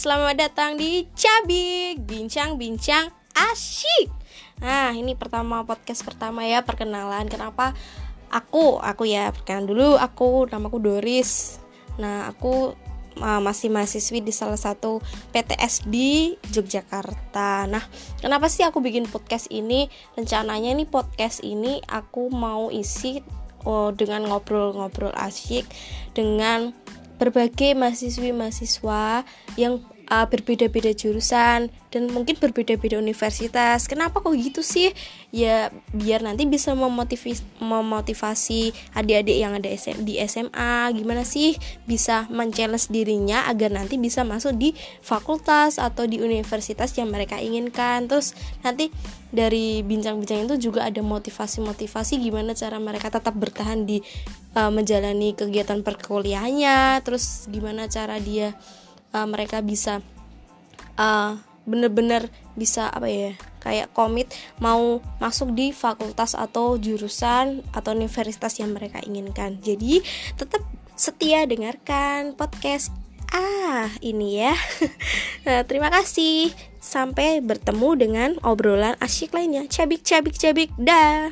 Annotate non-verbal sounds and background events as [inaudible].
selamat datang di Cabik. Bincang-bincang asyik. Nah, ini pertama podcast pertama ya, perkenalan. Kenapa? Aku, aku ya, perkenalan dulu. Aku, namaku Doris. Nah, aku uh, masih mahasiswi di salah satu PTS di Yogyakarta. Nah, kenapa sih aku bikin podcast ini? Rencananya nih podcast ini aku mau isi oh, dengan ngobrol-ngobrol asyik Dengan berbagai mahasiswi-mahasiswa yang uh, berbeda-beda jurusan dan mungkin berbeda-beda universitas. Kenapa kok gitu sih? Ya biar nanti bisa memotivasi, memotivasi adik-adik yang ada SM, di SMA gimana sih bisa men-challenge dirinya agar nanti bisa masuk di fakultas atau di universitas yang mereka inginkan. Terus nanti dari bincang-bincang itu juga ada motivasi-motivasi gimana cara mereka tetap bertahan di uh, menjalani kegiatan perkuliahannya terus gimana cara dia uh, mereka bisa uh, bener-bener bisa apa ya kayak komit mau masuk di fakultas atau jurusan atau universitas yang mereka inginkan. Jadi tetap setia dengarkan podcast. Ah ini ya. Nah, [laughs] terima kasih. Sampai bertemu dengan obrolan asyik lainnya. Cabik cabik cabik dah